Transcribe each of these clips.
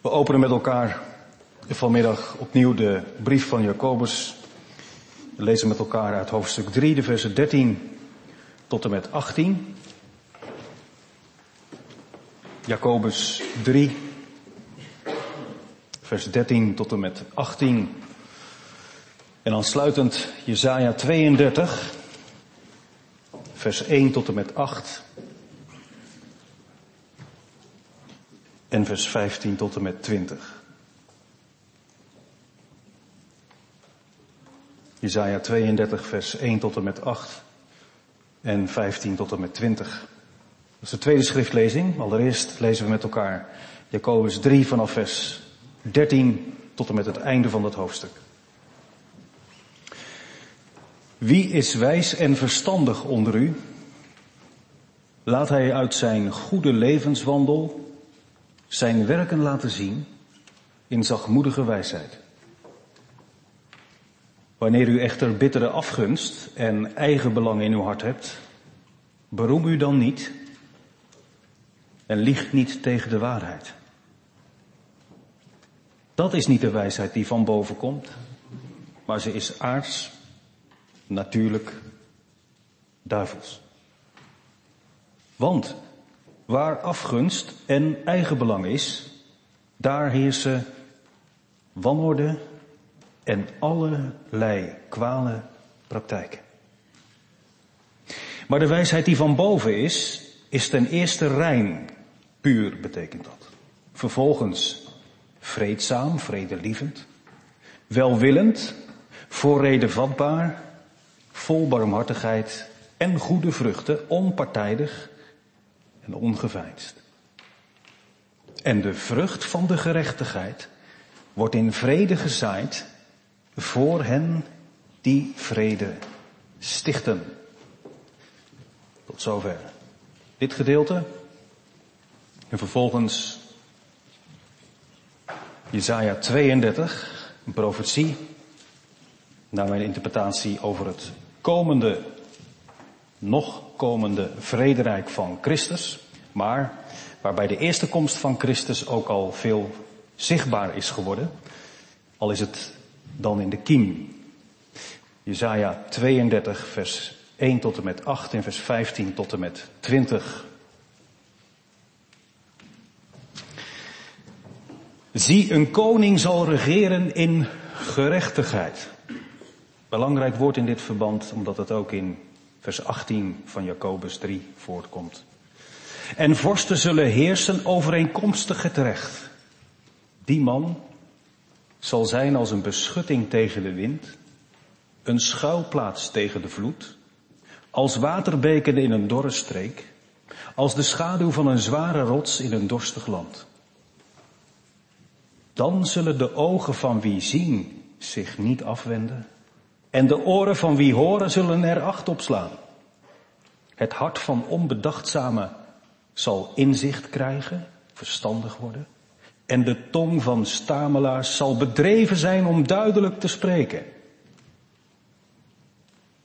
We openen met elkaar vanmiddag opnieuw de brief van Jacobus. We lezen met elkaar uit hoofdstuk 3, de versen 13 tot en met 18. Jacobus 3, vers 13 tot en met 18. En aansluitend Jesaja 32, vers 1 tot en met 8. En vers 15 tot en met 20. Jesaja 32, vers 1 tot en met 8 en 15 tot en met 20. Dat is de tweede schriftlezing. Allereerst lezen we met elkaar Jacobus 3 vanaf vers 13 tot en met het einde van dat hoofdstuk. Wie is wijs en verstandig onder u? Laat hij uit zijn goede levenswandel zijn werken laten zien in zachtmoedige wijsheid. Wanneer u echter bittere afgunst en eigen belang in uw hart hebt, beroem u dan niet en liegt niet tegen de waarheid. Dat is niet de wijsheid die van boven komt, maar ze is aards, natuurlijk, duivels. Want waar afgunst en eigenbelang is, daar heersen wanorde en allerlei kwale praktijken. Maar de wijsheid die van boven is, is ten eerste rein, puur betekent dat. Vervolgens vreedzaam, vredelievend, welwillend, voor reden vatbaar, vol barmhartigheid en goede vruchten, onpartijdig en ongeveinsd. En de vrucht van de gerechtigheid wordt in vrede gezaaid voor hen die vrede stichten. Tot zover dit gedeelte. En vervolgens Jesaja 32, een profetie, naar mijn interpretatie over het komende, nog komende vrederijk van Christus, maar waarbij de eerste komst van Christus ook al veel zichtbaar is geworden, al is het dan in de kiem. Jesaja 32 vers 1 tot en met 8 en vers 15 tot en met 20. Zie, een koning zal regeren in gerechtigheid. Belangrijk woord in dit verband, omdat het ook in vers 18 van Jacobus 3 voortkomt. En vorsten zullen heersen overeenkomstig het recht. Die man zal zijn als een beschutting tegen de wind, een schuilplaats tegen de vloed, als waterbeken in een dorre streek, als de schaduw van een zware rots in een dorstig land. Dan zullen de ogen van wie zien zich niet afwenden en de oren van wie horen zullen er acht op slaan. Het hart van onbedachtzame zal inzicht krijgen, verstandig worden. En de tong van stamelaars zal bedreven zijn om duidelijk te spreken.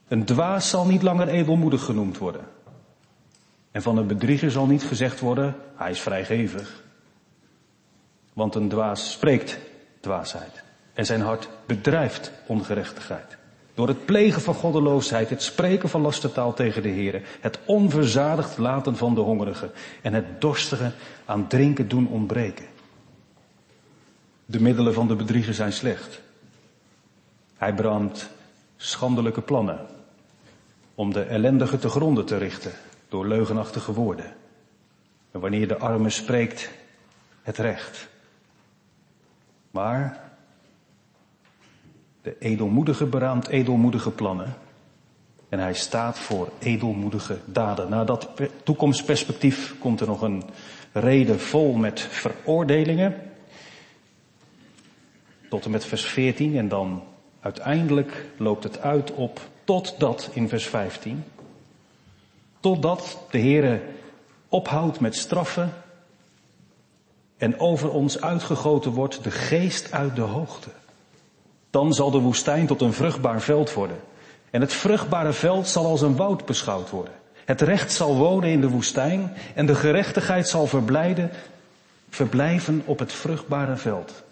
Een dwaas zal niet langer edelmoedig genoemd worden. En van een bedrieger zal niet gezegd worden, hij is vrijgevig. Want een dwaas spreekt dwaasheid. En zijn hart bedrijft ongerechtigheid. Door het plegen van goddeloosheid, het spreken van lastertaal tegen de heren, het onverzadigd laten van de hongerigen en het dorstige aan drinken doen ontbreken. De middelen van de bedrieger zijn slecht. Hij brandt schandelijke plannen om de ellendige te gronden te richten door leugenachtige woorden. En wanneer de arme spreekt, het recht. Maar de edelmoedige beraamt edelmoedige plannen. En hij staat voor edelmoedige daden. Na dat toekomstperspectief komt er nog een reden vol met veroordelingen. Tot en met vers 14 en dan uiteindelijk loopt het uit op totdat in vers 15. Totdat de Heere ophoudt met straffen en over ons uitgegoten wordt de geest uit de hoogte. Dan zal de woestijn tot een vruchtbaar veld worden. En het vruchtbare veld zal als een woud beschouwd worden. Het recht zal wonen in de woestijn en de gerechtigheid zal verblijden, verblijven op het vruchtbare veld.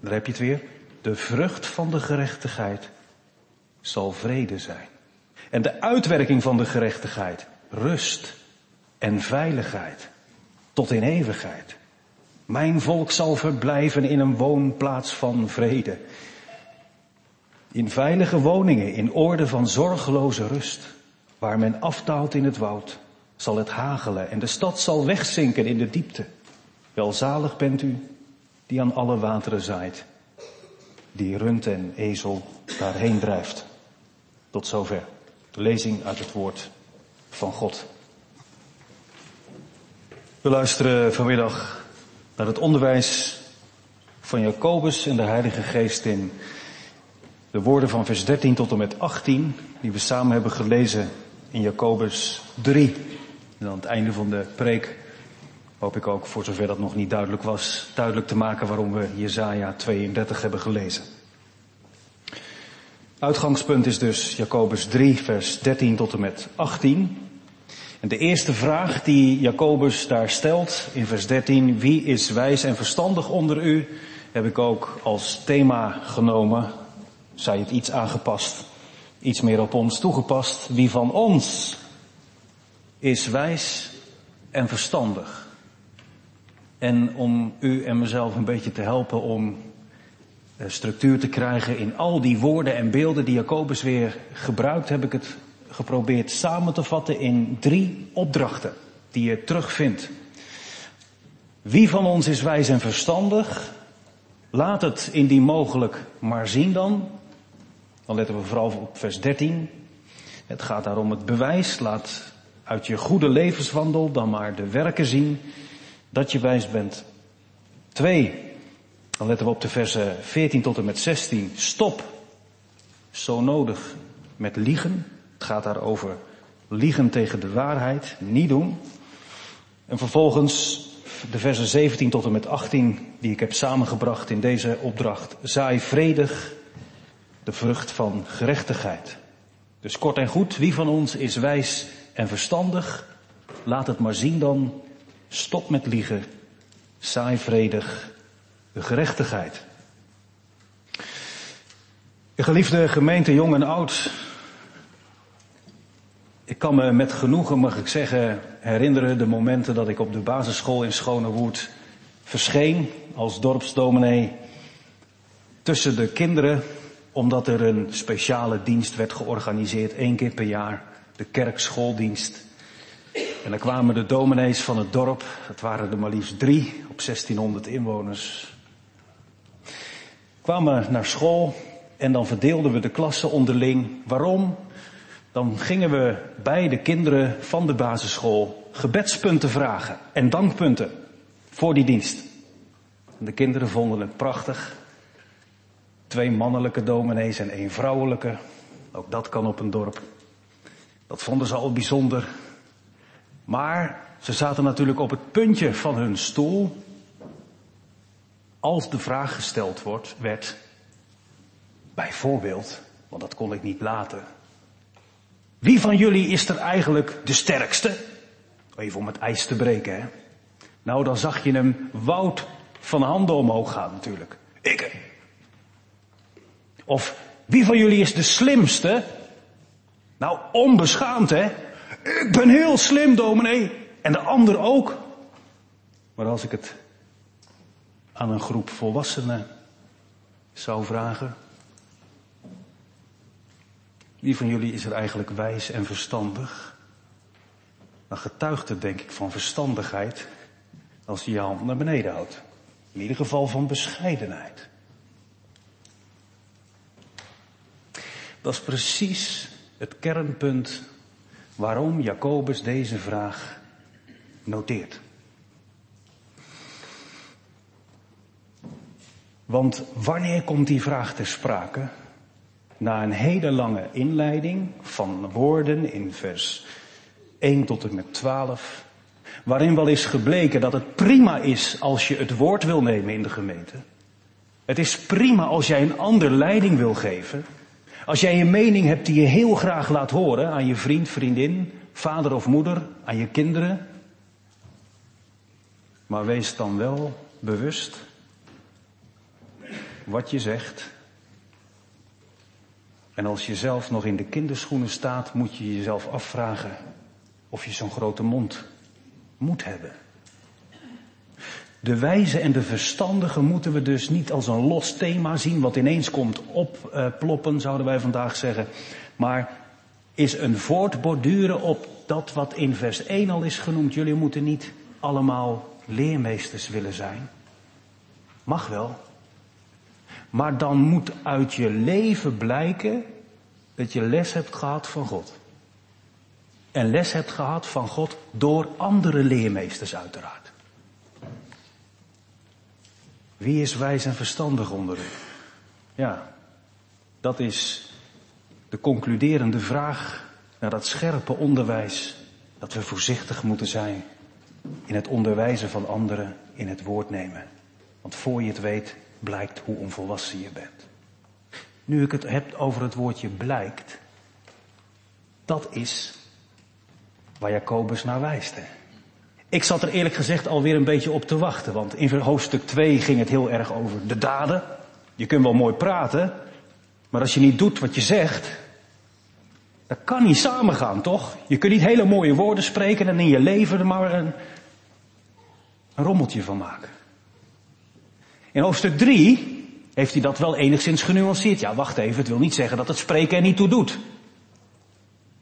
Daar heb je het weer. De vrucht van de gerechtigheid zal vrede zijn. En de uitwerking van de gerechtigheid, rust en veiligheid tot in eeuwigheid. Mijn volk zal verblijven in een woonplaats van vrede. In veilige woningen, in orde van zorgeloze rust. Waar men afdaalt in het woud, zal het hagelen en de stad zal wegzinken in de diepte. Welzalig bent u die aan alle wateren zaait, die rund en ezel daarheen drijft. Tot zover de lezing uit het woord van God. We luisteren vanmiddag naar het onderwijs van Jacobus en de Heilige Geest in de woorden van vers 13 tot en met 18, die we samen hebben gelezen in Jacobus 3. En aan het einde van de preek hoop ik ook, voor zover dat nog niet duidelijk was, duidelijk te maken waarom we Jezaja 32 hebben gelezen. Uitgangspunt is dus Jacobus 3, vers 13 tot en met 18. En de eerste vraag die Jacobus daar stelt in vers 13, wie is wijs en verstandig onder u, heb ik ook als thema genomen, zij het iets aangepast, iets meer op ons toegepast. Wie van ons is wijs en verstandig? En om u en mezelf een beetje te helpen om eh, structuur te krijgen in al die woorden en beelden die Jacobus weer gebruikt, heb ik het geprobeerd samen te vatten in drie opdrachten die je terugvindt. Wie van ons is wijs en verstandig? Laat het indien mogelijk maar zien dan. Dan letten we vooral op vers 13. Het gaat daarom het bewijs. Laat uit je goede levenswandel dan maar de werken zien dat je wijs bent. Twee, dan letten we op de versen 14 tot en met 16. Stop, zo nodig, met liegen. Het gaat daar over liegen tegen de waarheid, niet doen. En vervolgens de versen 17 tot en met 18 die ik heb samengebracht in deze opdracht. Zaai vredig de vrucht van gerechtigheid. Dus kort en goed, wie van ons is wijs en verstandig? Laat het maar zien dan. Stop met liegen. Saai vredig de gerechtigheid. Geliefde gemeente, jong en oud. Ik kan me met genoegen, mag ik zeggen, herinneren de momenten dat ik op de basisschool in Schonewoerd verscheen als dorpsdominee tussen de kinderen omdat er een speciale dienst werd georganiseerd, één keer per jaar, de kerkschooldienst. En dan kwamen de dominees van het dorp, het waren er maar liefst drie op 1600 inwoners, kwamen naar school en dan verdeelden we de klassen onderling. Waarom? Dan gingen we bij de kinderen van de basisschool gebedspunten vragen en dankpunten voor die dienst. En de kinderen vonden het prachtig Twee mannelijke dominees en één vrouwelijke. Ook dat kan op een dorp. Dat vonden ze al bijzonder. Maar ze zaten natuurlijk op het puntje van hun stoel. Als de vraag gesteld wordt, werd, bijvoorbeeld, want dat kon ik niet laten. Wie van jullie is er eigenlijk de sterkste? Even om het ijs te breken, hè. Nou, dan zag je hem woud van handen omhoog gaan natuurlijk. Ik. Of wie van jullie is de slimste? Nou, onbeschaamd hè. Ik ben heel slim, dominee. En de ander ook. Maar als ik het aan een groep volwassenen zou vragen. Wie van jullie is er eigenlijk wijs en verstandig? Dan getuigt het denk ik van verstandigheid als je je hand naar beneden houdt. In ieder geval van bescheidenheid. Dat is precies het kernpunt waarom Jacobus deze vraag noteert. Want wanneer komt die vraag ter sprake? Na een hele lange inleiding van woorden in vers 1 tot en met 12, waarin wel is gebleken dat het prima is als je het woord wil nemen in de gemeente. Het is prima als jij een ander leiding wil geven. Als jij een mening hebt die je heel graag laat horen aan je vriend, vriendin, vader of moeder, aan je kinderen. Maar wees dan wel bewust wat je zegt. En als je zelf nog in de kinderschoenen staat, moet je jezelf afvragen of je zo'n grote mond moet hebben. De wijze en de verstandige moeten we dus niet als een los thema zien wat ineens komt opploppen, zouden wij vandaag zeggen. Maar is een voortborduren op dat wat in vers 1 al is genoemd. Jullie moeten niet allemaal leermeesters willen zijn. Mag wel. Maar dan moet uit je leven blijken dat je les hebt gehad van God. En les hebt gehad van God door andere leermeesters uiteraard. Wie is wijs en verstandig onder u? Ja, dat is de concluderende vraag naar dat scherpe onderwijs dat we voorzichtig moeten zijn in het onderwijzen van anderen, in het woord nemen. Want voor je het weet, blijkt hoe onvolwassen je bent. Nu ik het heb over het woordje blijkt, dat is waar Jacobus naar wijst. Ik zat er eerlijk gezegd alweer een beetje op te wachten, want in hoofdstuk 2 ging het heel erg over de daden. Je kunt wel mooi praten, maar als je niet doet wat je zegt, dat kan niet samengaan, toch? Je kunt niet hele mooie woorden spreken en in je leven er maar een, een rommeltje van maken. In hoofdstuk 3 heeft hij dat wel enigszins genuanceerd. Ja, wacht even, het wil niet zeggen dat het spreken er niet toe doet.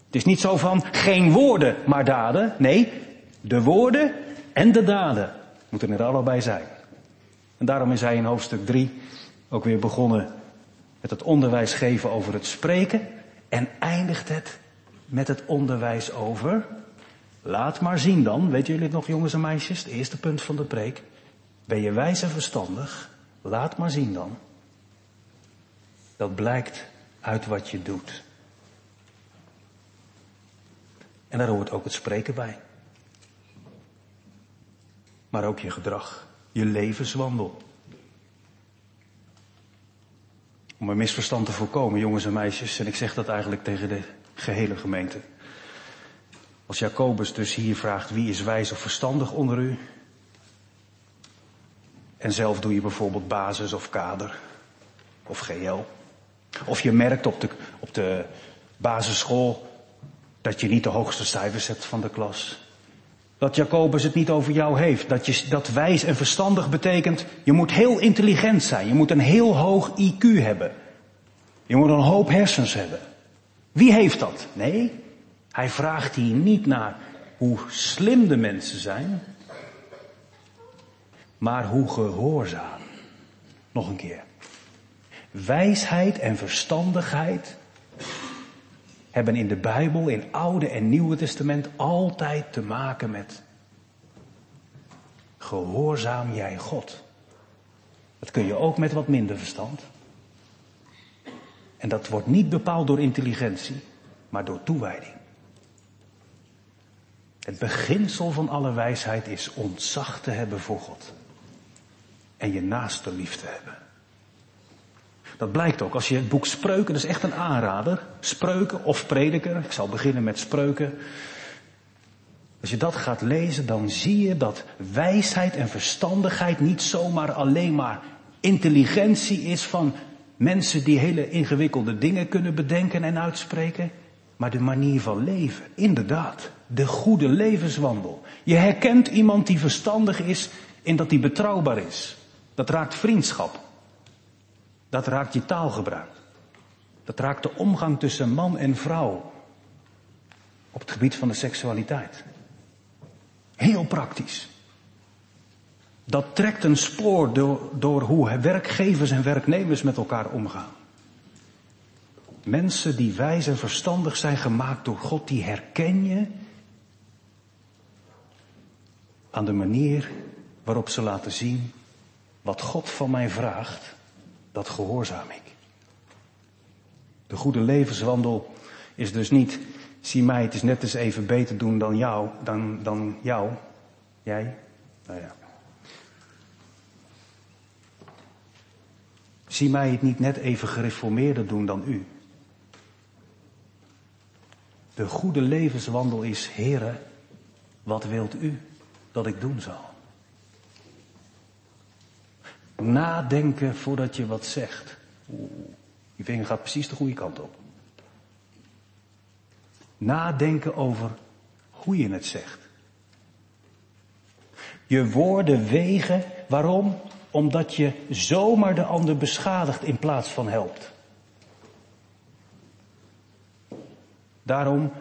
Het is niet zo van geen woorden, maar daden. Nee, de woorden en de daden moeten er allebei zijn. En daarom is hij in hoofdstuk 3 ook weer begonnen met het onderwijs geven over het spreken. En eindigt het met het onderwijs over. Laat maar zien dan, weten jullie het nog jongens en meisjes, het eerste punt van de preek. Ben je wijs en verstandig? Laat maar zien dan. Dat blijkt uit wat je doet. En daar hoort ook het spreken bij. Maar ook je gedrag, je levenswandel. Om een misverstand te voorkomen, jongens en meisjes, en ik zeg dat eigenlijk tegen de gehele gemeente. Als Jacobus dus hier vraagt wie is wijs of verstandig onder u, en zelf doe je bijvoorbeeld basis of kader of GL. Of je merkt op de, op de basisschool dat je niet de hoogste cijfers hebt van de klas. Dat Jacobus het niet over jou heeft. Dat, je, dat wijs en verstandig betekent, je moet heel intelligent zijn. Je moet een heel hoog IQ hebben. Je moet een hoop hersens hebben. Wie heeft dat? Nee, hij vraagt hier niet naar hoe slim de mensen zijn, maar hoe gehoorzaam. Nog een keer. Wijsheid en verstandigheid hebben in de Bijbel, in Oude en Nieuwe Testament, altijd te maken met gehoorzaam jij God. Dat kun je ook met wat minder verstand. En dat wordt niet bepaald door intelligentie, maar door toewijding. Het beginsel van alle wijsheid is ontzag te hebben voor God. En je naaste lief te hebben. Dat blijkt ook als je het boek Spreuken, dat is echt een aanrader. Spreuken of prediker, ik zal beginnen met Spreuken. Als je dat gaat lezen, dan zie je dat wijsheid en verstandigheid niet zomaar alleen maar intelligentie is van mensen die hele ingewikkelde dingen kunnen bedenken en uitspreken, maar de manier van leven. Inderdaad, de goede levenswandel. Je herkent iemand die verstandig is in dat hij betrouwbaar is. Dat raakt vriendschap. Dat raakt je taalgebruik. Dat raakt de omgang tussen man en vrouw. Op het gebied van de seksualiteit. Heel praktisch. Dat trekt een spoor door, door hoe werkgevers en werknemers met elkaar omgaan. Mensen die wijs en verstandig zijn gemaakt door God, die herken je aan de manier waarop ze laten zien wat God van mij vraagt dat gehoorzaam ik. De goede levenswandel is dus niet, zie mij het is net eens even beter doen dan jou, dan, dan jou. Jij? Nou ja. Zie mij het niet net even gereformeerder doen dan u. De goede levenswandel is, Heere, wat wilt u dat ik doen zal? Nadenken voordat je wat zegt. Oeh, je vinger gaat precies de goede kant op. Nadenken over hoe je het zegt. Je woorden wegen. Waarom? Omdat je zomaar de ander beschadigt in plaats van helpt. Daarom,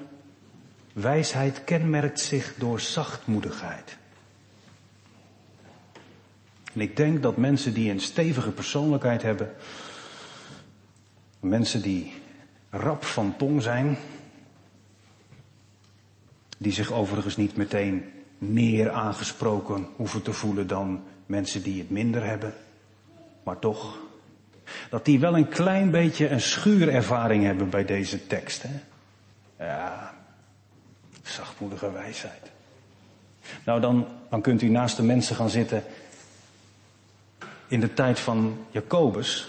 wijsheid kenmerkt zich door zachtmoedigheid. En ik denk dat mensen die een stevige persoonlijkheid hebben, mensen die rap van tong zijn, die zich overigens niet meteen meer aangesproken hoeven te voelen dan mensen die het minder hebben, maar toch, dat die wel een klein beetje een schuurervaring hebben bij deze tekst. Hè? Ja, zachtmoedige wijsheid. Nou, dan, dan kunt u naast de mensen gaan zitten in de tijd van Jacobus.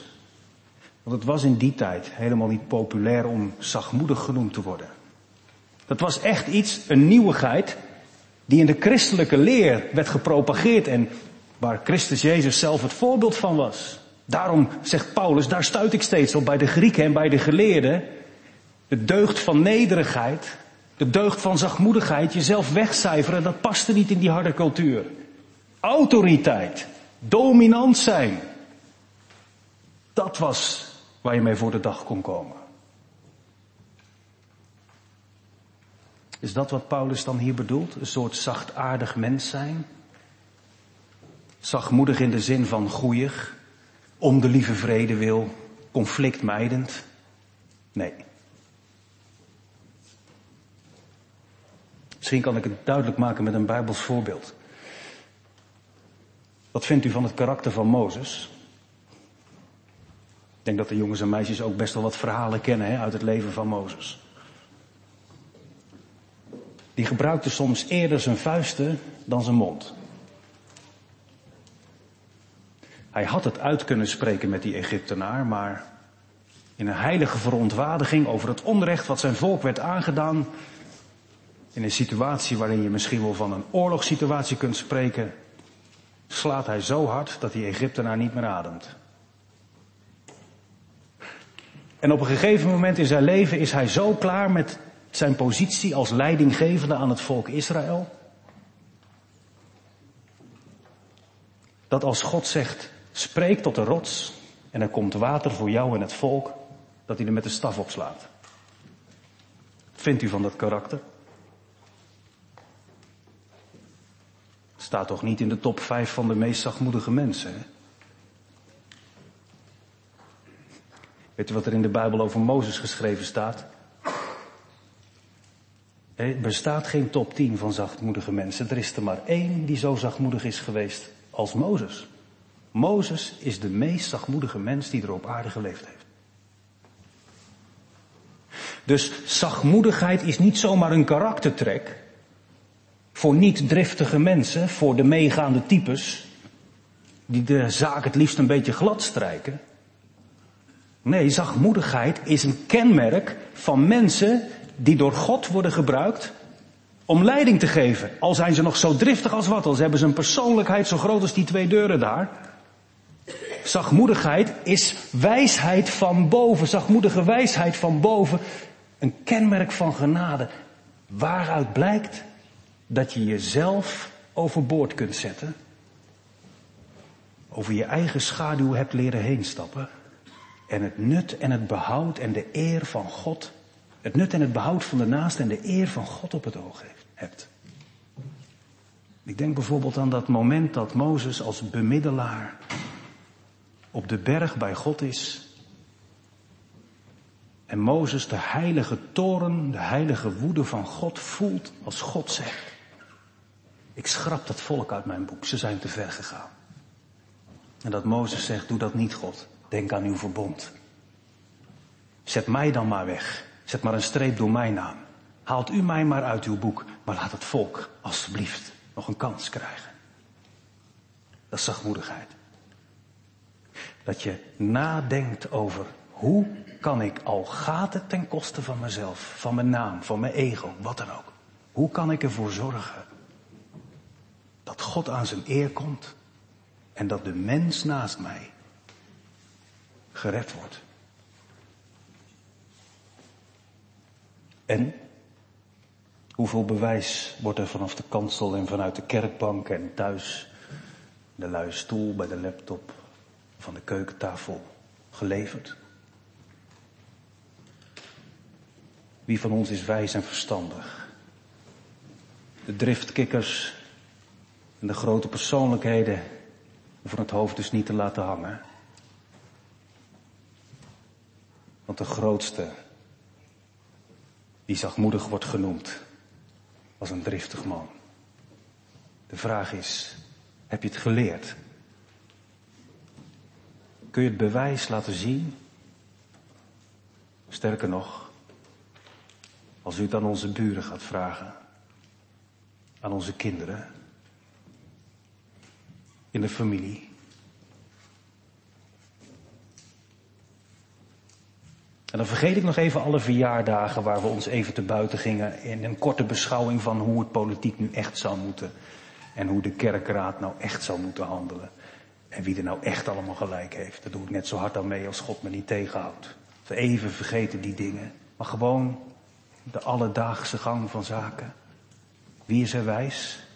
Want het was in die tijd helemaal niet populair om zachtmoedig genoemd te worden. Dat was echt iets, een nieuwigheid, die in de christelijke leer werd gepropageerd en waar Christus Jezus zelf het voorbeeld van was. Daarom zegt Paulus, daar stuit ik steeds op bij de Grieken en bij de geleerden. De deugd van nederigheid, de deugd van zachtmoedigheid, jezelf wegcijferen, dat paste niet in die harde cultuur. Autoriteit, dominant zijn. Dat was waar je mee voor de dag kon komen. Is dat wat Paulus dan hier bedoelt? Een soort zachtaardig mens zijn? Zachtmoedig in de zin van goeig, om de lieve vrede wil, conflictmijdend? Nee. Misschien kan ik het duidelijk maken met een Bijbels voorbeeld. Wat vindt u van het karakter van Mozes? Ik denk dat de jongens en meisjes ook best wel wat verhalen kennen hè, uit het leven van Mozes. Die gebruikte soms eerder zijn vuisten dan zijn mond. Hij had het uit kunnen spreken met die Egyptenaar, maar in een heilige verontwaardiging over het onrecht wat zijn volk werd aangedaan, in een situatie waarin je misschien wel van een oorlogssituatie kunt spreken, slaat hij zo hard dat die Egyptenaar niet meer ademt. En op een gegeven moment in zijn leven is hij zo klaar met zijn positie als leidinggevende aan het volk Israël. Dat als God zegt, spreek tot de rots en er komt water voor jou en het volk, dat hij er met de staf op slaat. Vindt u van dat karakter? Staat toch niet in de top 5 van de meest zachtmoedige mensen. Hè? Weet u wat er in de Bijbel over Mozes geschreven staat? Er bestaat geen top 10 van zachtmoedige mensen. Er is er maar één die zo zachtmoedig is geweest als Mozes. Mozes is de meest zachtmoedige mens die er op aarde geleefd heeft. Dus zachtmoedigheid is niet zomaar een karaktertrek. Voor niet driftige mensen, voor de meegaande types, die de zaak het liefst een beetje glad strijken. Nee, zachtmoedigheid is een kenmerk van mensen die door God worden gebruikt om leiding te geven. Al zijn ze nog zo driftig als wat, al hebben ze een persoonlijkheid zo groot als die twee deuren daar. Zachtmoedigheid is wijsheid van boven, zachtmoedige wijsheid van boven. Een kenmerk van genade. Waaruit blijkt dat je jezelf overboord kunt zetten. Over je eigen schaduw hebt leren heen stappen. En het nut en het behoud en de eer van God. Het nut en het behoud van de naast en de eer van God op het oog hebt. Ik denk bijvoorbeeld aan dat moment dat Mozes als bemiddelaar op de berg bij God is. En Mozes de heilige toren, de heilige woede van God voelt als God zegt. Ik schrap dat volk uit mijn boek, ze zijn te ver gegaan. En dat Mozes zegt, doe dat niet God, denk aan uw verbond. Zet mij dan maar weg, zet maar een streep door mijn naam. Haalt u mij maar uit uw boek, maar laat het volk alstublieft nog een kans krijgen. Dat is zachtmoedigheid. Dat je nadenkt over hoe kan ik, al gaat het ten koste van mezelf, van mijn naam, van mijn ego, wat dan ook. Hoe kan ik ervoor zorgen dat God aan zijn eer komt en dat de mens naast mij gered wordt. En hoeveel bewijs wordt er vanaf de kansel en vanuit de kerkbank en thuis, de luie stoel, bij de laptop, van de keukentafel geleverd? Wie van ons is wijs en verstandig? De driftkikkers en de grote persoonlijkheden hoeven het hoofd dus niet te laten hangen. Want de grootste, die zachtmoedig wordt genoemd, was een driftig man. De vraag is, heb je het geleerd? Kun je het bewijs laten zien? Sterker nog, als u het aan onze buren gaat vragen, aan onze kinderen, in de familie. En dan vergeet ik nog even alle verjaardagen waar we ons even te buiten gingen in een korte beschouwing van hoe het politiek nu echt zou moeten. En hoe de kerkraad nou echt zou moeten handelen. En wie er nou echt allemaal gelijk heeft. Daar doe ik net zo hard aan mee als God me niet tegenhoudt. Even vergeten die dingen. Maar gewoon de alledaagse gang van zaken. Wie is er wijs?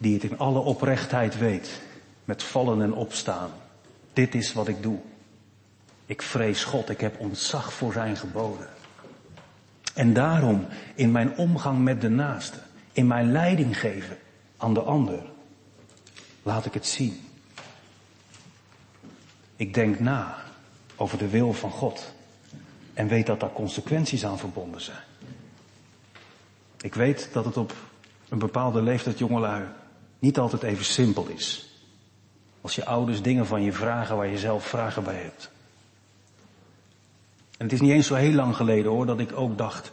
Die het in alle oprechtheid weet, met vallen en opstaan. Dit is wat ik doe. Ik vrees God, ik heb ontzag voor zijn geboden. En daarom in mijn omgang met de naaste, in mijn leiding geven aan de ander, laat ik het zien. Ik denk na over de wil van God en weet dat daar consequenties aan verbonden zijn. Ik weet dat het op een bepaalde leeftijd jongelui niet altijd even simpel is. Als je ouders dingen van je vragen waar je zelf vragen bij hebt. En het is niet eens zo heel lang geleden hoor dat ik ook dacht,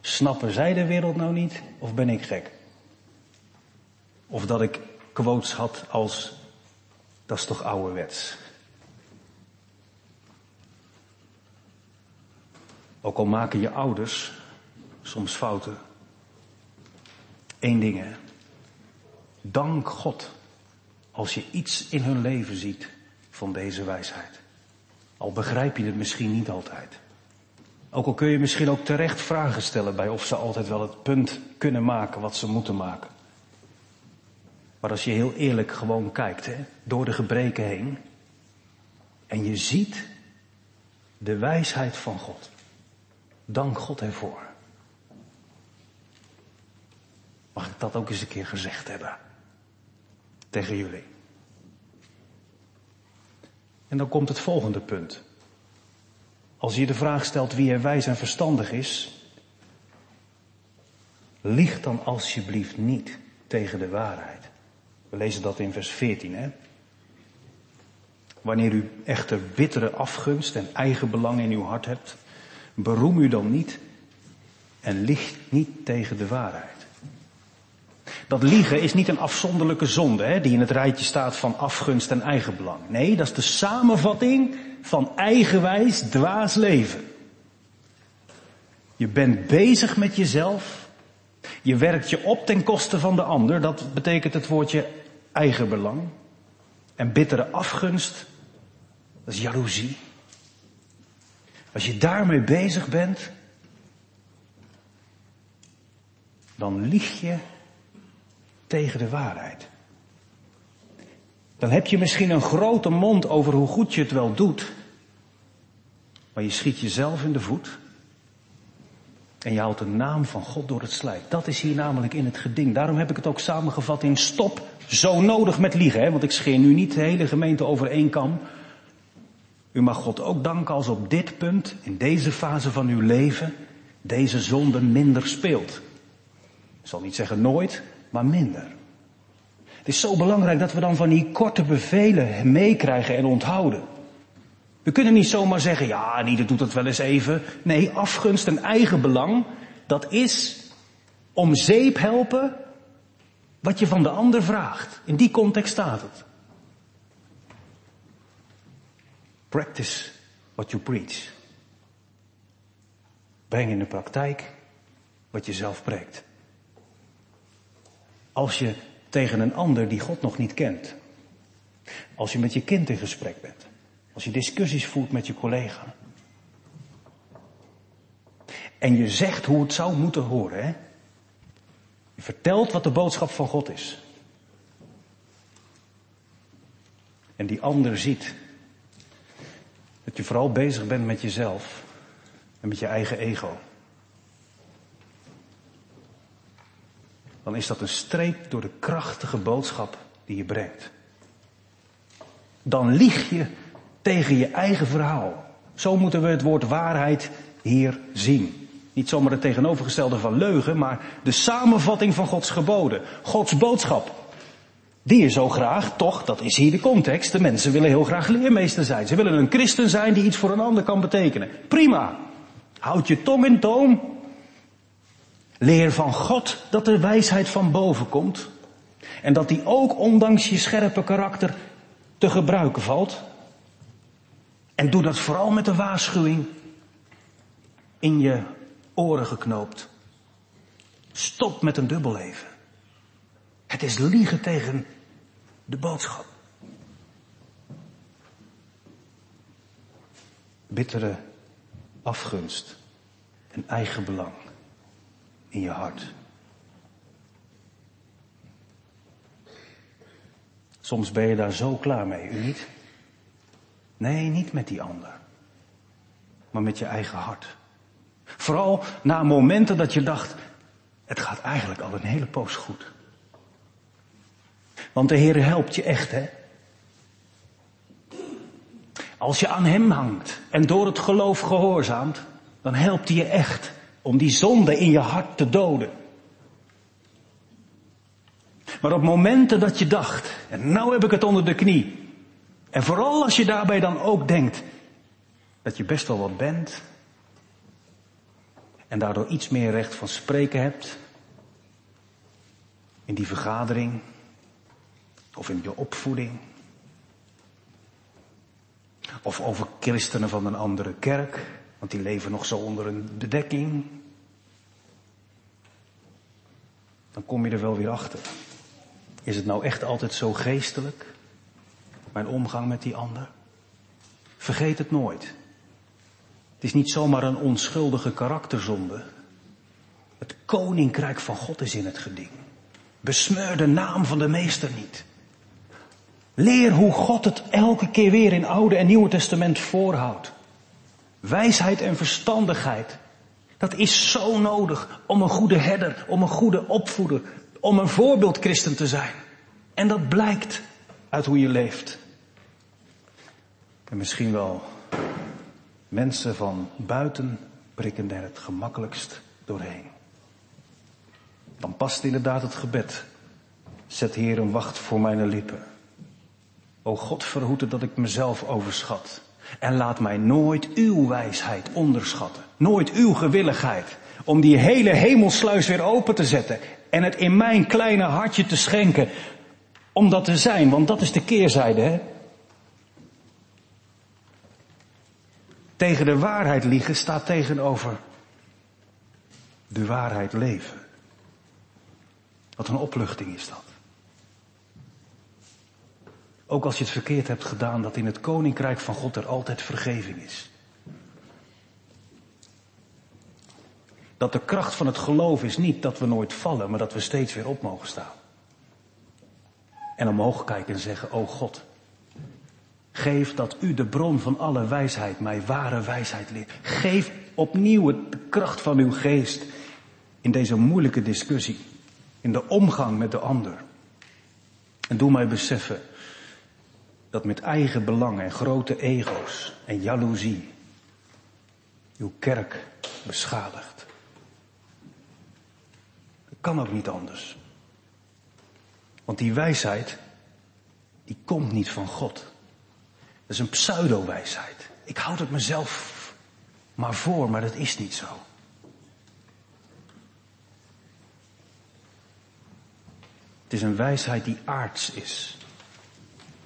snappen zij de wereld nou niet of ben ik gek? Of dat ik quotes had als, dat is toch ouderwets. Ook al maken je ouders soms fouten. Eén ding hè. Dank God als je iets in hun leven ziet van deze wijsheid. Al begrijp je het misschien niet altijd. Ook al kun je misschien ook terecht vragen stellen bij of ze altijd wel het punt kunnen maken wat ze moeten maken. Maar als je heel eerlijk gewoon kijkt, hè, door de gebreken heen, en je ziet de wijsheid van God. Dank God ervoor. Mag ik dat ook eens een keer gezegd hebben? Tegen jullie. En dan komt het volgende punt. Als je de vraag stelt wie er wijs en verstandig is, lieg dan alsjeblieft niet tegen de waarheid. We lezen dat in vers 14, hè? Wanneer u echter bittere afgunst en eigen belang in uw hart hebt, beroem u dan niet en liegt niet tegen de waarheid. Dat liegen is niet een afzonderlijke zonde, hè, die in het rijtje staat van afgunst en eigenbelang. Nee, dat is de samenvatting van eigenwijs dwaas leven. Je bent bezig met jezelf. Je werkt je op ten koste van de ander. Dat betekent het woordje eigenbelang. En bittere afgunst, dat is jaloezie. Als je daarmee bezig bent, dan lieg je tegen de waarheid. Dan heb je misschien een grote mond over hoe goed je het wel doet, maar je schiet jezelf in de voet en je haalt de naam van God door het slijk. Dat is hier namelijk in het geding. Daarom heb ik het ook samengevat in stop zo nodig met liegen. Hè? Want ik scheer nu niet de hele gemeente over één kam. U mag God ook danken als op dit punt, in deze fase van uw leven, deze zonde minder speelt. Ik zal niet zeggen nooit, maar minder. Het is zo belangrijk dat we dan van die korte bevelen meekrijgen en onthouden. We kunnen niet zomaar zeggen, ja, ieder doet het wel eens even. Nee, afgunst en eigen belang, dat is om zeep helpen wat je van de ander vraagt. In die context staat het. Practice what you preach. Breng in de praktijk wat je zelf preekt. Als je tegen een ander die God nog niet kent. Als je met je kind in gesprek bent. Als je discussies voert met je collega. En je zegt hoe het zou moeten horen, hè? Je vertelt wat de boodschap van God is. En die ander ziet dat je vooral bezig bent met jezelf en met je eigen ego. Dan is dat een streep door de krachtige boodschap die je brengt. Dan lieg je tegen je eigen verhaal. Zo moeten we het woord waarheid hier zien. Niet zomaar het tegenovergestelde van leugen, maar de samenvatting van Gods geboden. Gods boodschap. Die je zo graag, toch, dat is hier de context. De mensen willen heel graag leermeester zijn. Ze willen een christen zijn die iets voor een ander kan betekenen. Prima. Houd je tong in toom. Leer van God dat de wijsheid van boven komt. En dat die ook ondanks je scherpe karakter te gebruiken valt. En doe dat vooral met de waarschuwing in je oren geknoopt. Stop met een dubbelleven. Het is liegen tegen de boodschap. Bittere afgunst en eigen belang in je hart. Soms ben je daar zo klaar mee, u niet? Nee, niet met die ander, maar met je eigen hart. Vooral na momenten dat je dacht, het gaat eigenlijk al een hele poos goed. Want de Heer helpt je echt, hè? Als je aan Hem hangt en door het geloof gehoorzaamt, dan helpt Hij je echt om die zonde in je hart te doden. Maar op momenten dat je dacht, en nou heb ik het onder de knie, en vooral als je daarbij dan ook denkt dat je best wel wat bent, en daardoor iets meer recht van spreken hebt, in die vergadering, of in je opvoeding, of over christenen van een andere kerk, want die leven nog zo onder een bedekking. Dan kom je er wel weer achter. Is het nou echt altijd zo geestelijk? Mijn omgang met die ander? Vergeet het nooit. Het is niet zomaar een onschuldige karakterzonde. Het koninkrijk van God is in het geding. Besmeur de naam van de meester niet. Leer hoe God het elke keer weer in Oude en Nieuwe Testament voorhoudt. Wijsheid en verstandigheid. Dat is zo nodig om een goede herder, om een goede opvoeder, om een voorbeeldchristen te zijn. En dat blijkt uit hoe je leeft. En misschien wel mensen van buiten prikken er het gemakkelijkst doorheen. Dan past inderdaad het gebed. Zet Heer een wacht voor mijn lippen. O God, verhoede dat ik mezelf overschat. En laat mij nooit uw wijsheid onderschatten. Nooit uw gewilligheid. Om die hele hemelsluis weer open te zetten. En het in mijn kleine hartje te schenken. Om dat te zijn, want dat is de keerzijde, hè? Tegen de waarheid liegen staat tegenover de waarheid leven. Wat een opluchting is dat. Ook als je het verkeerd hebt gedaan, dat in het koninkrijk van God er altijd vergeving is. Dat de kracht van het geloof is niet dat we nooit vallen, maar dat we steeds weer op mogen staan. En omhoog kijken en zeggen, o God, geef dat u de bron van alle wijsheid, mij ware wijsheid leert. Geef opnieuw de kracht van uw geest in deze moeilijke discussie, in de omgang met de ander. En doe mij beseffen dat met eigen belangen en grote ego's en jaloezie uw kerk beschadigt. Dat kan ook niet anders. Want die wijsheid, die komt niet van God. Dat is een pseudo-wijsheid. Ik houd het mezelf maar voor, maar dat is niet zo. Het is een wijsheid die aards is.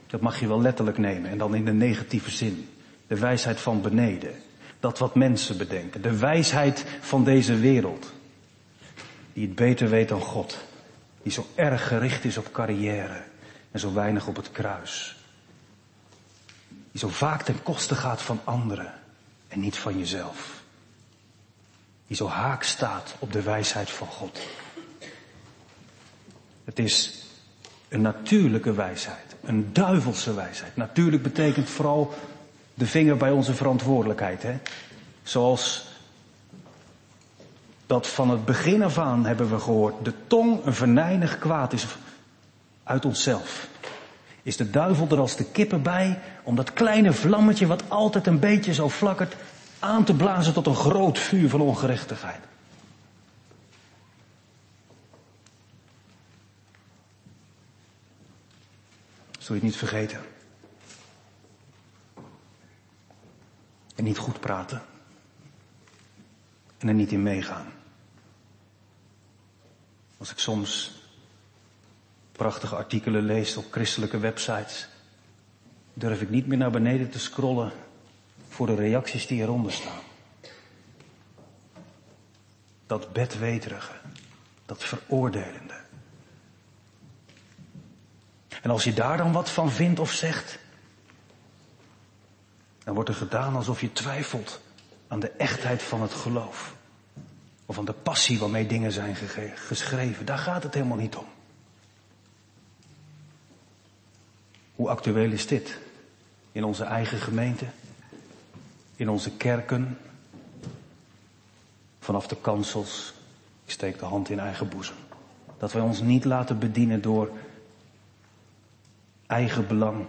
Dat mag je wel letterlijk nemen en dan in de negatieve zin. De wijsheid van beneden. Dat wat mensen bedenken. De wijsheid van deze wereld. Die het beter weet dan God. Die zo erg gericht is op carrière en zo weinig op het kruis. Die zo vaak ten koste gaat van anderen en niet van jezelf. Die zo haak staat op de wijsheid van God. Het is een natuurlijke wijsheid, een duivelse wijsheid. Natuurlijk betekent vooral de vinger bij onze verantwoordelijkheid. Hè? Zoals dat van het begin af aan hebben we gehoord, de tong een venijnig kwaad is uit onszelf. Is de duivel er als de kippen bij om dat kleine vlammetje wat altijd een beetje zo flakkert aan te blazen tot een groot vuur van ongerechtigheid. Zul je het niet vergeten. En niet goed praten. En er niet in meegaan. Als ik soms prachtige artikelen lees op christelijke websites, durf ik niet meer naar beneden te scrollen voor de reacties die eronder staan. Dat bedweterige, dat veroordelende. En als je daar dan wat van vindt of zegt, dan wordt er gedaan alsof je twijfelt aan de echtheid van het geloof. Of aan de passie waarmee dingen zijn geschreven. Daar gaat het helemaal niet om. Hoe actueel is dit? In onze eigen gemeente? In onze kerken? Vanaf de kansels? Ik steek de hand in eigen boezem. Dat wij ons niet laten bedienen door eigen belang,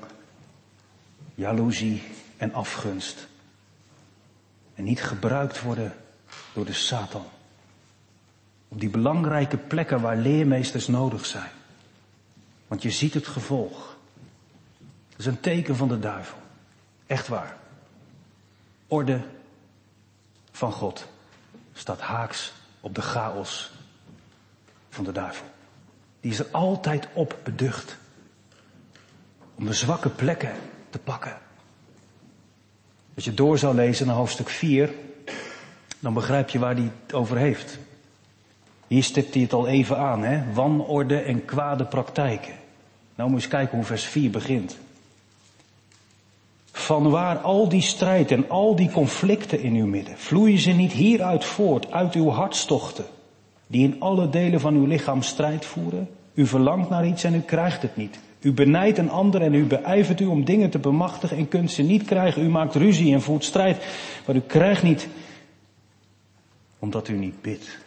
jaloezie en afgunst. En niet gebruikt worden door de Satan. Op die belangrijke plekken waar leermeesters nodig zijn. Want je ziet het gevolg. Dat is een teken van de duivel. Echt waar. Orde van God staat haaks op de chaos van de duivel. Die is er altijd op beducht. Om de zwakke plekken te pakken. Als je door zou lezen naar hoofdstuk 4, dan begrijp je waar hij het over heeft. Hier stipt hij het al even aan, hè? Wanorde en kwade praktijken. Nou moet eens kijken hoe vers 4 begint. Van waar al die strijd en al die conflicten in uw midden? Vloeien ze niet hieruit voort, uit uw hartstochten, die in alle delen van uw lichaam strijd voeren? U verlangt naar iets en u krijgt het niet. U benijdt een ander en u beijvert u om dingen te bemachtigen en kunt ze niet krijgen. U maakt ruzie en voert strijd, maar u krijgt niet omdat u niet bidt.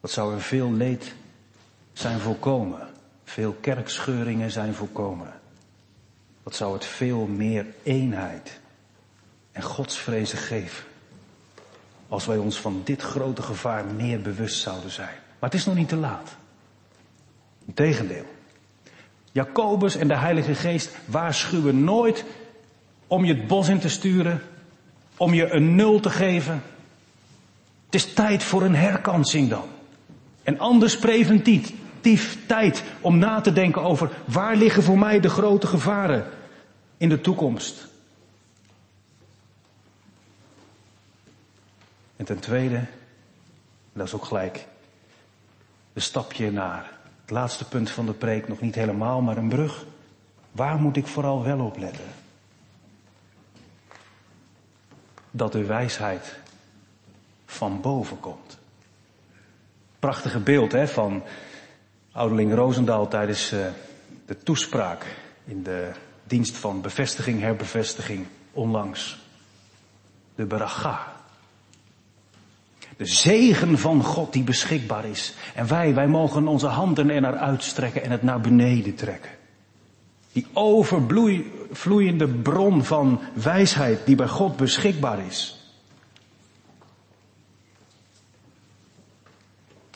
Wat zou er veel leed zijn voorkomen? Veel kerkscheuringen zijn voorkomen. Wat zou het veel meer eenheid en godsvrezen geven? Als wij ons van dit grote gevaar meer bewust zouden zijn. Maar het is nog niet te laat. Integendeel. Jacobus en de Heilige Geest waarschuwen nooit om je het bos in te sturen, om je een nul te geven. Het is tijd voor een herkansing dan. En anders preventief tijd om na te denken over waar liggen voor mij de grote gevaren in de toekomst. En ten tweede, dat is ook gelijk een stapje naar het laatste punt van de preek, nog niet helemaal, maar een brug. Waar moet ik vooral wel op letten? Dat de wijsheid van boven komt. Prachtige beeld hè, van ouderling Roosendaal tijdens uh, de toespraak in de dienst van bevestiging, herbevestiging onlangs. De beracha. De zegen van God die beschikbaar is. En wij, wij mogen onze handen er naar uitstrekken en het naar beneden trekken. Die overvloeiende bron van wijsheid die bij God beschikbaar is.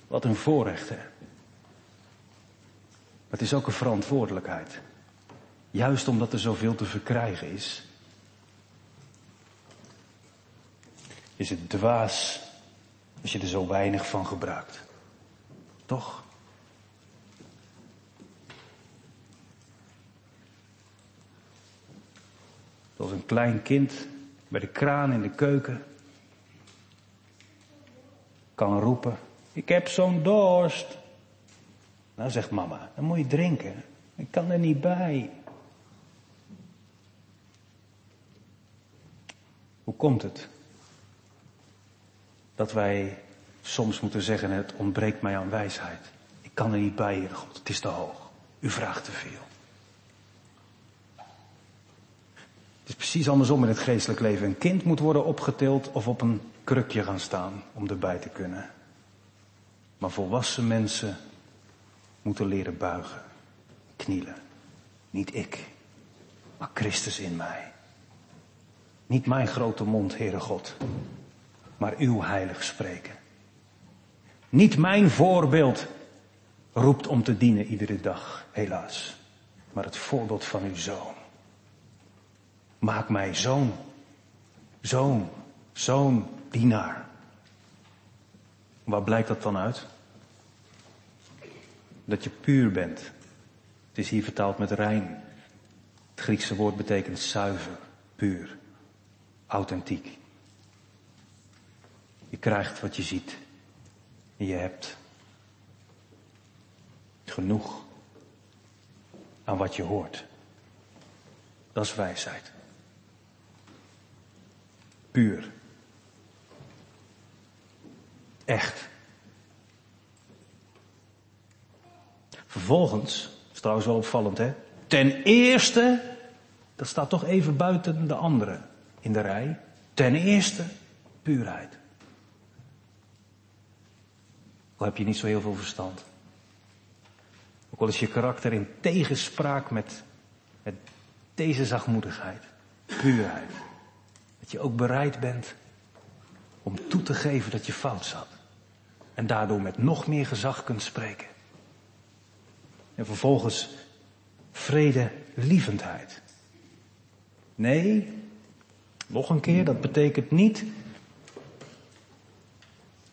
Wat een voorrecht, hè. Het is ook een verantwoordelijkheid. Juist omdat er zoveel te verkrijgen is. Is het dwaas als je er zo weinig van gebruikt. Toch? Zoals een klein kind bij de kraan in de keuken kan roepen, Ik heb zo'n dorst. Nou, zegt mama, dan moet je drinken. Ik kan er niet bij. Hoe komt het dat wij soms moeten zeggen, het ontbreekt mij aan wijsheid. Ik kan er niet bij, Heer God, het is te hoog. U vraagt te veel. Het is precies andersom in het geestelijk leven. Een kind moet worden opgetild of op een krukje gaan staan om erbij te kunnen. Maar volwassen mensen moeten leren buigen, knielen. Niet ik, maar Christus in mij. Niet mijn grote mond, Heere God, maar uw heilig spreken. Niet mijn voorbeeld roept om te dienen iedere dag, helaas, maar het voorbeeld van uw zoon. Maak mij zoon, zoon, zoon, dienaar. Waar blijkt dat dan uit? Dat je puur bent. Het is hier vertaald met rein. Het Griekse woord betekent zuiver, puur, authentiek. Je krijgt wat je ziet. En je hebt genoeg aan wat je hoort. Dat is wijsheid. Puur. Echt. Vervolgens, dat is trouwens wel opvallend hè. Ten eerste, dat staat toch even buiten de andere in de rij. Ten eerste, puurheid. Al heb je niet zo heel veel verstand. Ook al is je karakter in tegenspraak met, met deze zachtmoedigheid, puurheid. Dat je ook bereid bent om toe te geven dat je fout zat. En daardoor met nog meer gezag kunt spreken. En vervolgens vrede, lievendheid. Nee, nog een keer, dat betekent niet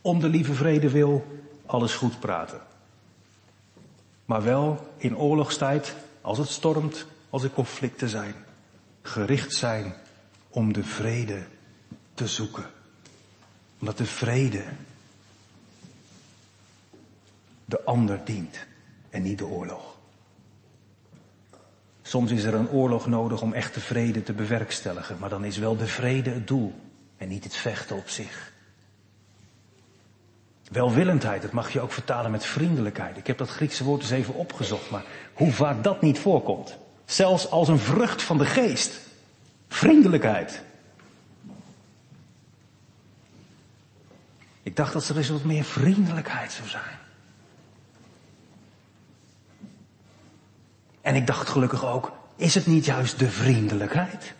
om de lieve vrede wil alles goed praten. Maar wel in oorlogstijd, als het stormt, als er conflicten zijn, gericht zijn om de vrede te zoeken. Omdat de vrede de ander dient en niet de oorlog. Soms is er een oorlog nodig om echte vrede te bewerkstelligen, maar dan is wel de vrede het doel en niet het vechten op zich. Welwillendheid, dat mag je ook vertalen met vriendelijkheid. Ik heb dat Griekse woord eens even opgezocht, maar hoe vaak dat niet voorkomt. Zelfs als een vrucht van de geest. Vriendelijkheid. Ik dacht dat er eens wat meer vriendelijkheid zou zijn. En ik dacht gelukkig ook, is het niet juist de vriendelijkheid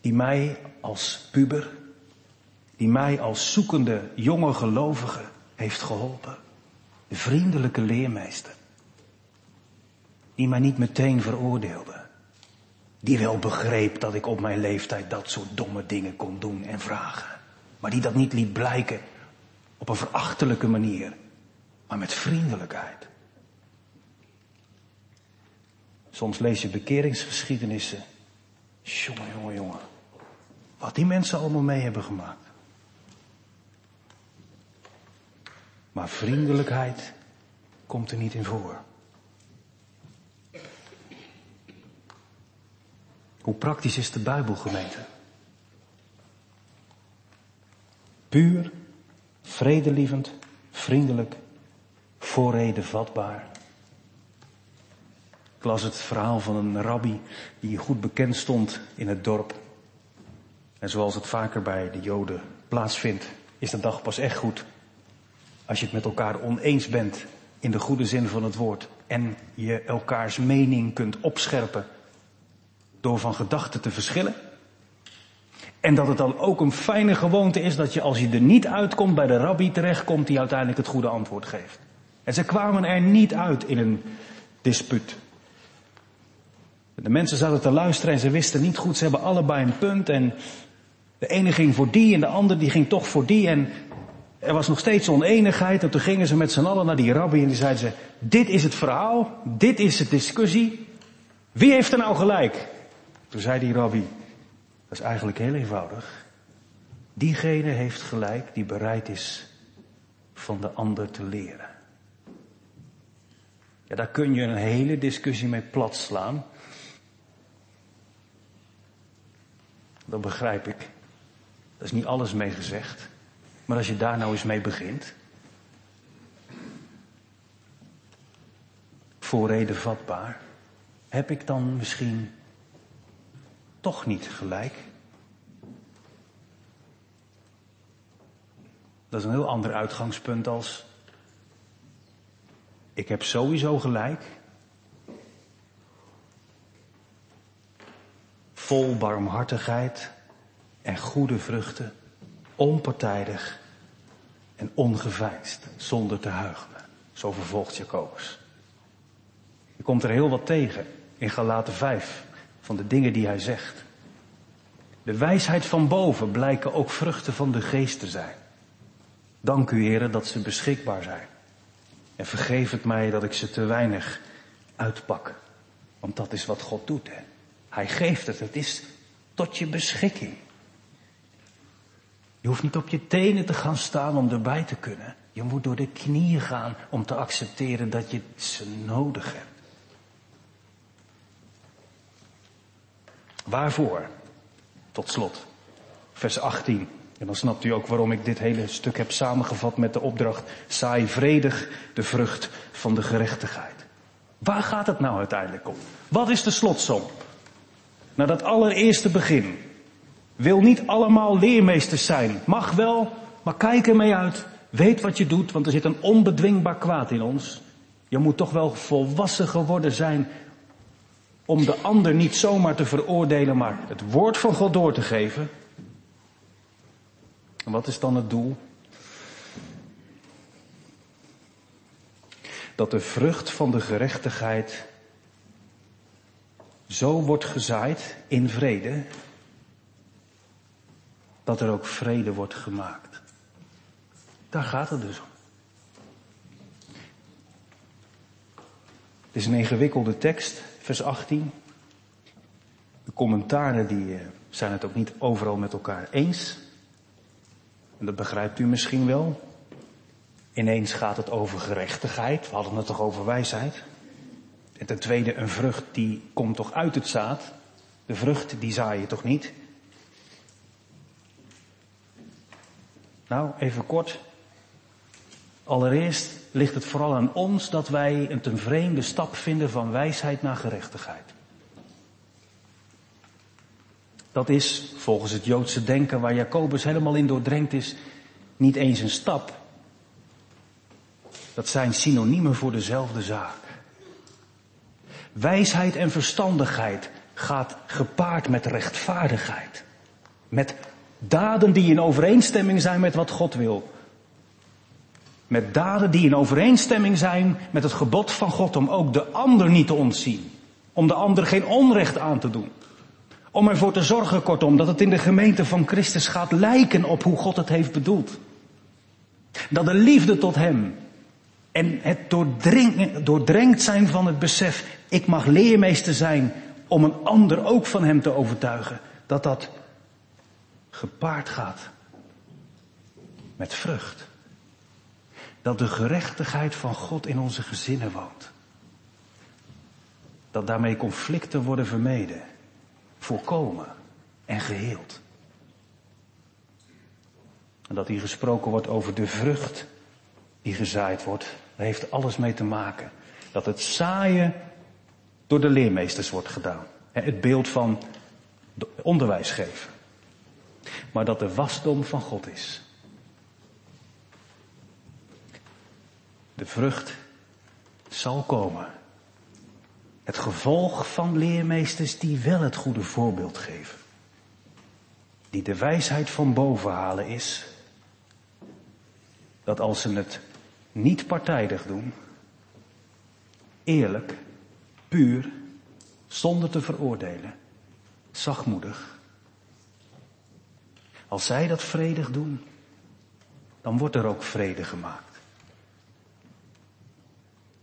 die mij als puber, die mij als zoekende jonge gelovige heeft geholpen? De vriendelijke leermeester, die mij niet meteen veroordeelde, die wel begreep dat ik op mijn leeftijd dat soort domme dingen kon doen en vragen, maar die dat niet liet blijken op een verachtelijke manier, maar met vriendelijkheid. Soms lees je bekeringsgeschiedenissen. Jongen, jongen, jongen. Wat die mensen allemaal mee hebben gemaakt. Maar vriendelijkheid komt er niet in voor. Hoe praktisch is de Bijbel, gemeente? Puur, vredelievend, vriendelijk, voorreden vatbaar. Ik las het verhaal van een rabbi die goed bekend stond in het dorp. En zoals het vaker bij de Joden plaatsvindt, is de dag pas echt goed als je het met elkaar oneens bent in de goede zin van het woord en je elkaars mening kunt opscherpen door van gedachten te verschillen. En dat het dan ook een fijne gewoonte is dat je als je er niet uitkomt bij de rabbi terechtkomt die uiteindelijk het goede antwoord geeft. En ze kwamen er niet uit in een dispuut. De mensen zaten te luisteren en ze wisten niet goed, ze hebben allebei een punt en de ene ging voor die en de ander die ging toch voor die en er was nog steeds oneenigheid en toen gingen ze met z'n allen naar die rabbi en die zeiden ze, dit is het verhaal, dit is de discussie, wie heeft er nou gelijk? Toen zei die rabbi, dat is eigenlijk heel eenvoudig. Diegene heeft gelijk die bereid is van de ander te leren. Ja, daar kun je een hele discussie mee plat slaan. Dat begrijp ik. Dat is niet alles mee gezegd. Maar als je daar nou eens mee begint. Voor reden vatbaar. Heb ik dan misschien toch niet gelijk? Dat is een heel ander uitgangspunt als ik heb sowieso gelijk. Vol barmhartigheid en goede vruchten, onpartijdig en ongeveinsd, zonder te huichelen. Zo vervolgt Jacobus. Je komt er heel wat tegen in Galaten 5 van de dingen die hij zegt. De wijsheid van boven blijken ook vruchten van de geest te zijn. Dank u, heren, dat ze beschikbaar zijn. En vergeef het mij dat ik ze te weinig uitpak. Want dat is wat God doet. Hè? Hij geeft het. Het is tot je beschikking. Je hoeft niet op je tenen te gaan staan om erbij te kunnen. Je moet door de knieën gaan om te accepteren dat je ze nodig hebt. Waarvoor? Tot slot. Vers 18. En dan snapt u ook waarom ik dit hele stuk heb samengevat met de opdracht, saai vredig de vrucht van de gerechtigheid. Waar gaat het nou uiteindelijk om? Wat is de slotsom? Nou, dat allereerste begin. Wil niet allemaal leermeesters zijn. Mag wel, maar kijk ermee uit. Weet wat je doet, want er zit een onbedwingbaar kwaad in ons. Je moet toch wel volwassen geworden zijn om de ander niet zomaar te veroordelen, maar het woord van God door te geven. En wat is dan het doel? Dat de vrucht van de gerechtigheid zo wordt gezaaid in vrede, dat er ook vrede wordt gemaakt. Daar gaat het dus om. Het is een ingewikkelde tekst, vers 18. De commentaren die eh, zijn het ook niet overal met elkaar eens. En dat begrijpt u misschien wel. Ineens gaat het over gerechtigheid. We hadden het toch over wijsheid. En ten tweede, een vrucht die komt toch uit het zaad. De vrucht die zaai je toch niet? Nou, even kort. Allereerst ligt het vooral aan ons dat wij een ten vreemde stap vinden van wijsheid naar gerechtigheid. Dat is, volgens het Joodse denken waar Jacobus helemaal in doordrenkt is, niet eens een stap. Dat zijn synoniemen voor dezelfde zaak. Wijsheid en verstandigheid gaat gepaard met rechtvaardigheid. Met daden die in overeenstemming zijn met wat God wil. Met daden die in overeenstemming zijn met het gebod van God om ook de ander niet te ontzien. Om de ander geen onrecht aan te doen. Om ervoor te zorgen, kortom, dat het in de gemeente van Christus gaat lijken op hoe God het heeft bedoeld. Dat de liefde tot Hem en het doordrenkt zijn van het besef, ik mag leermeester zijn om een ander ook van Hem te overtuigen, dat dat gepaard gaat met vrucht. Dat de gerechtigheid van God in onze gezinnen woont. Dat daarmee conflicten worden vermeden voorkomen en geheeld. En dat hier gesproken wordt over de vrucht die gezaaid wordt, daar heeft alles mee te maken. Dat het zaaien door de leermeesters wordt gedaan. Het beeld van onderwijs geven. Maar dat de wasdom van God is. De vrucht zal komen het gevolg van leermeesters die wel het goede voorbeeld geven. Die de wijsheid van boven halen is dat als ze het niet partijdig doen, eerlijk, puur, zonder te veroordelen, zachtmoedig. Als zij dat vredig doen, dan wordt er ook vrede gemaakt.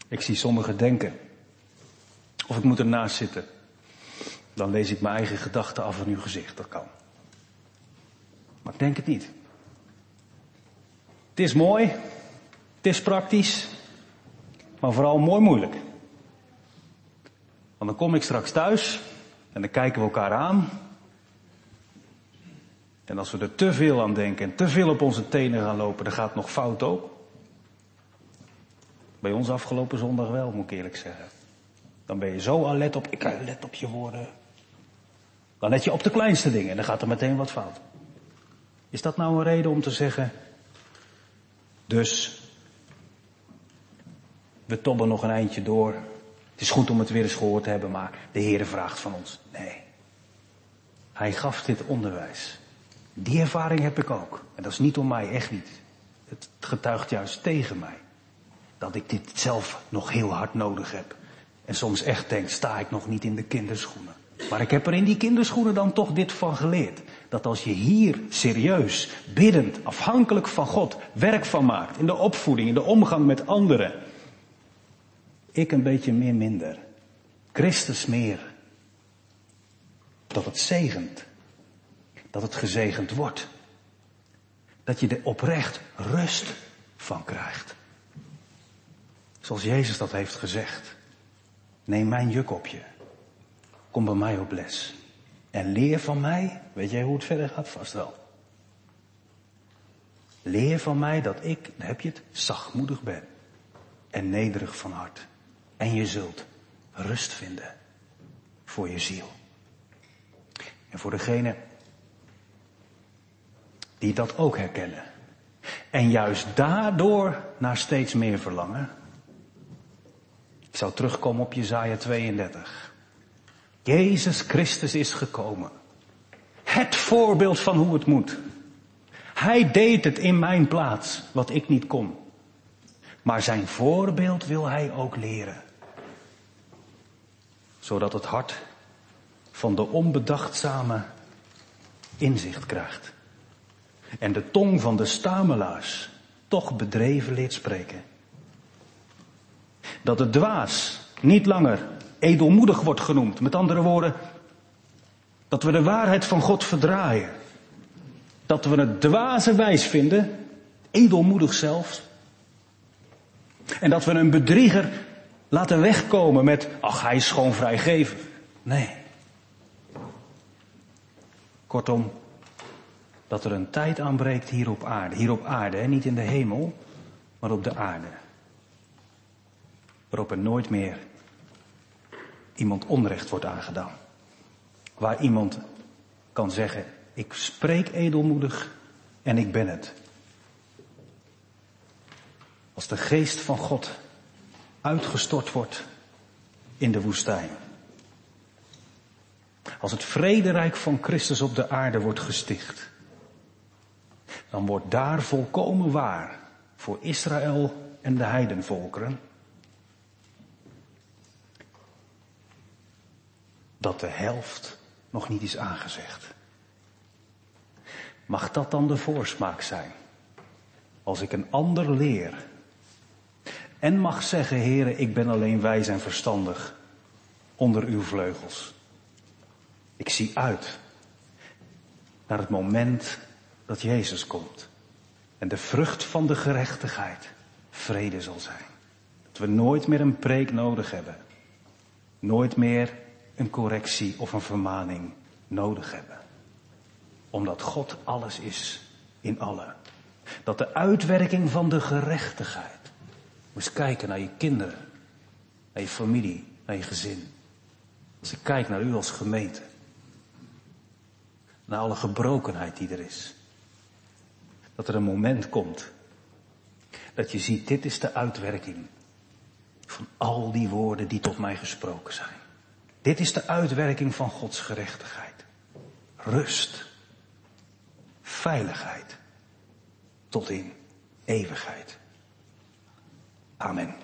Ik zie sommigen denken, of ik moet ernaast zitten. Dan lees ik mijn eigen gedachten af in uw gezicht. Dat kan. Maar ik denk het niet. Het is mooi Het is praktisch, maar vooral mooi moeilijk. Want dan kom ik straks thuis en dan kijken we elkaar aan. En als we er te veel aan denken en te veel op onze tenen gaan lopen, dan gaat het nog fout ook. Bij ons afgelopen zondag wel, moet ik eerlijk zeggen. Dan ben je zo alert op, ik let op je woorden. Dan let je op de kleinste dingen en dan gaat er meteen wat fout. Is dat nou een reden om te zeggen, dus we tobben nog een eindje door. Het is goed om het weer eens gehoord te hebben, maar de Heer vraagt van ons. Nee. Hij gaf dit onderwijs. Die ervaring heb ik ook. En dat is niet om mij, echt niet. Het getuigt juist tegen mij. Dat ik dit zelf nog heel hard nodig heb. En soms echt denk, sta ik nog niet in de kinderschoenen. Maar ik heb er in die kinderschoenen dan toch dit van geleerd. Dat als je hier serieus, biddend, afhankelijk van God werk van maakt. In de opvoeding, in de omgang met anderen. Ik een beetje meer minder. Christus meer. Dat het zegent. Dat het gezegend wordt. Dat je er oprecht rust van krijgt. Zoals Jezus dat heeft gezegd. Neem mijn juk op je. Kom bij mij op les. En leer van mij. Weet jij hoe het verder gaat? Vast wel. Leer van mij dat ik, dan heb je het, zachtmoedig ben. En nederig van hart. En je zult rust vinden voor je ziel. En voor degene die dat ook herkennen. En juist daardoor naar steeds meer verlangen. Ik zou terugkomen op Jezaja 32. Jezus Christus is gekomen. Het voorbeeld van hoe het moet. Hij deed het in mijn plaats, wat ik niet kon. Maar zijn voorbeeld wil hij ook leren. Zodat het hart van de onbedachtzame inzicht krijgt. En de tong van de stamelaars toch bedreven leert spreken. Dat de dwaas niet langer edelmoedig wordt genoemd. Met andere woorden, dat we de waarheid van God verdraaien. Dat we het dwaze wijs vinden, edelmoedig zelfs. En dat we een bedrieger laten wegkomen met, ach hij is gewoon vrijgeven. Nee. Kortom, dat er een tijd aanbreekt hier op aarde. Hier op aarde, hè? niet in de hemel, maar op de aarde. Waarop er nooit meer iemand onrecht wordt aangedaan. Waar iemand kan zeggen, ik spreek edelmoedig en ik ben het. Als de geest van God uitgestort wordt in de woestijn. Als het vrederijk van Christus op de aarde wordt gesticht. Dan wordt daar volkomen waar voor Israël en de heidenvolkeren dat de helft nog niet is aangezegd. Mag dat dan de voorsmaak zijn? Als ik een ander leer en mag zeggen, heren, ik ben alleen wijs en verstandig onder uw vleugels. Ik zie uit naar het moment dat Jezus komt en de vrucht van de gerechtigheid vrede zal zijn. Dat we nooit meer een preek nodig hebben. Nooit meer een correctie of een vermaning nodig hebben. Omdat God alles is in allen. Dat de uitwerking van de gerechtigheid. Moest kijken naar je kinderen, naar je familie, naar je gezin. Als ik kijk naar u als gemeente. Naar alle gebrokenheid die er is. Dat er een moment komt dat je ziet, dit is de uitwerking van al die woorden die tot mij gesproken zijn. Dit is de uitwerking van Gods gerechtigheid. Rust. Veiligheid. Tot in eeuwigheid. Amen.